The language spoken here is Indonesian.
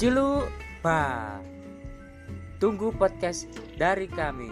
Cilu, Tunggu podcast dari kami.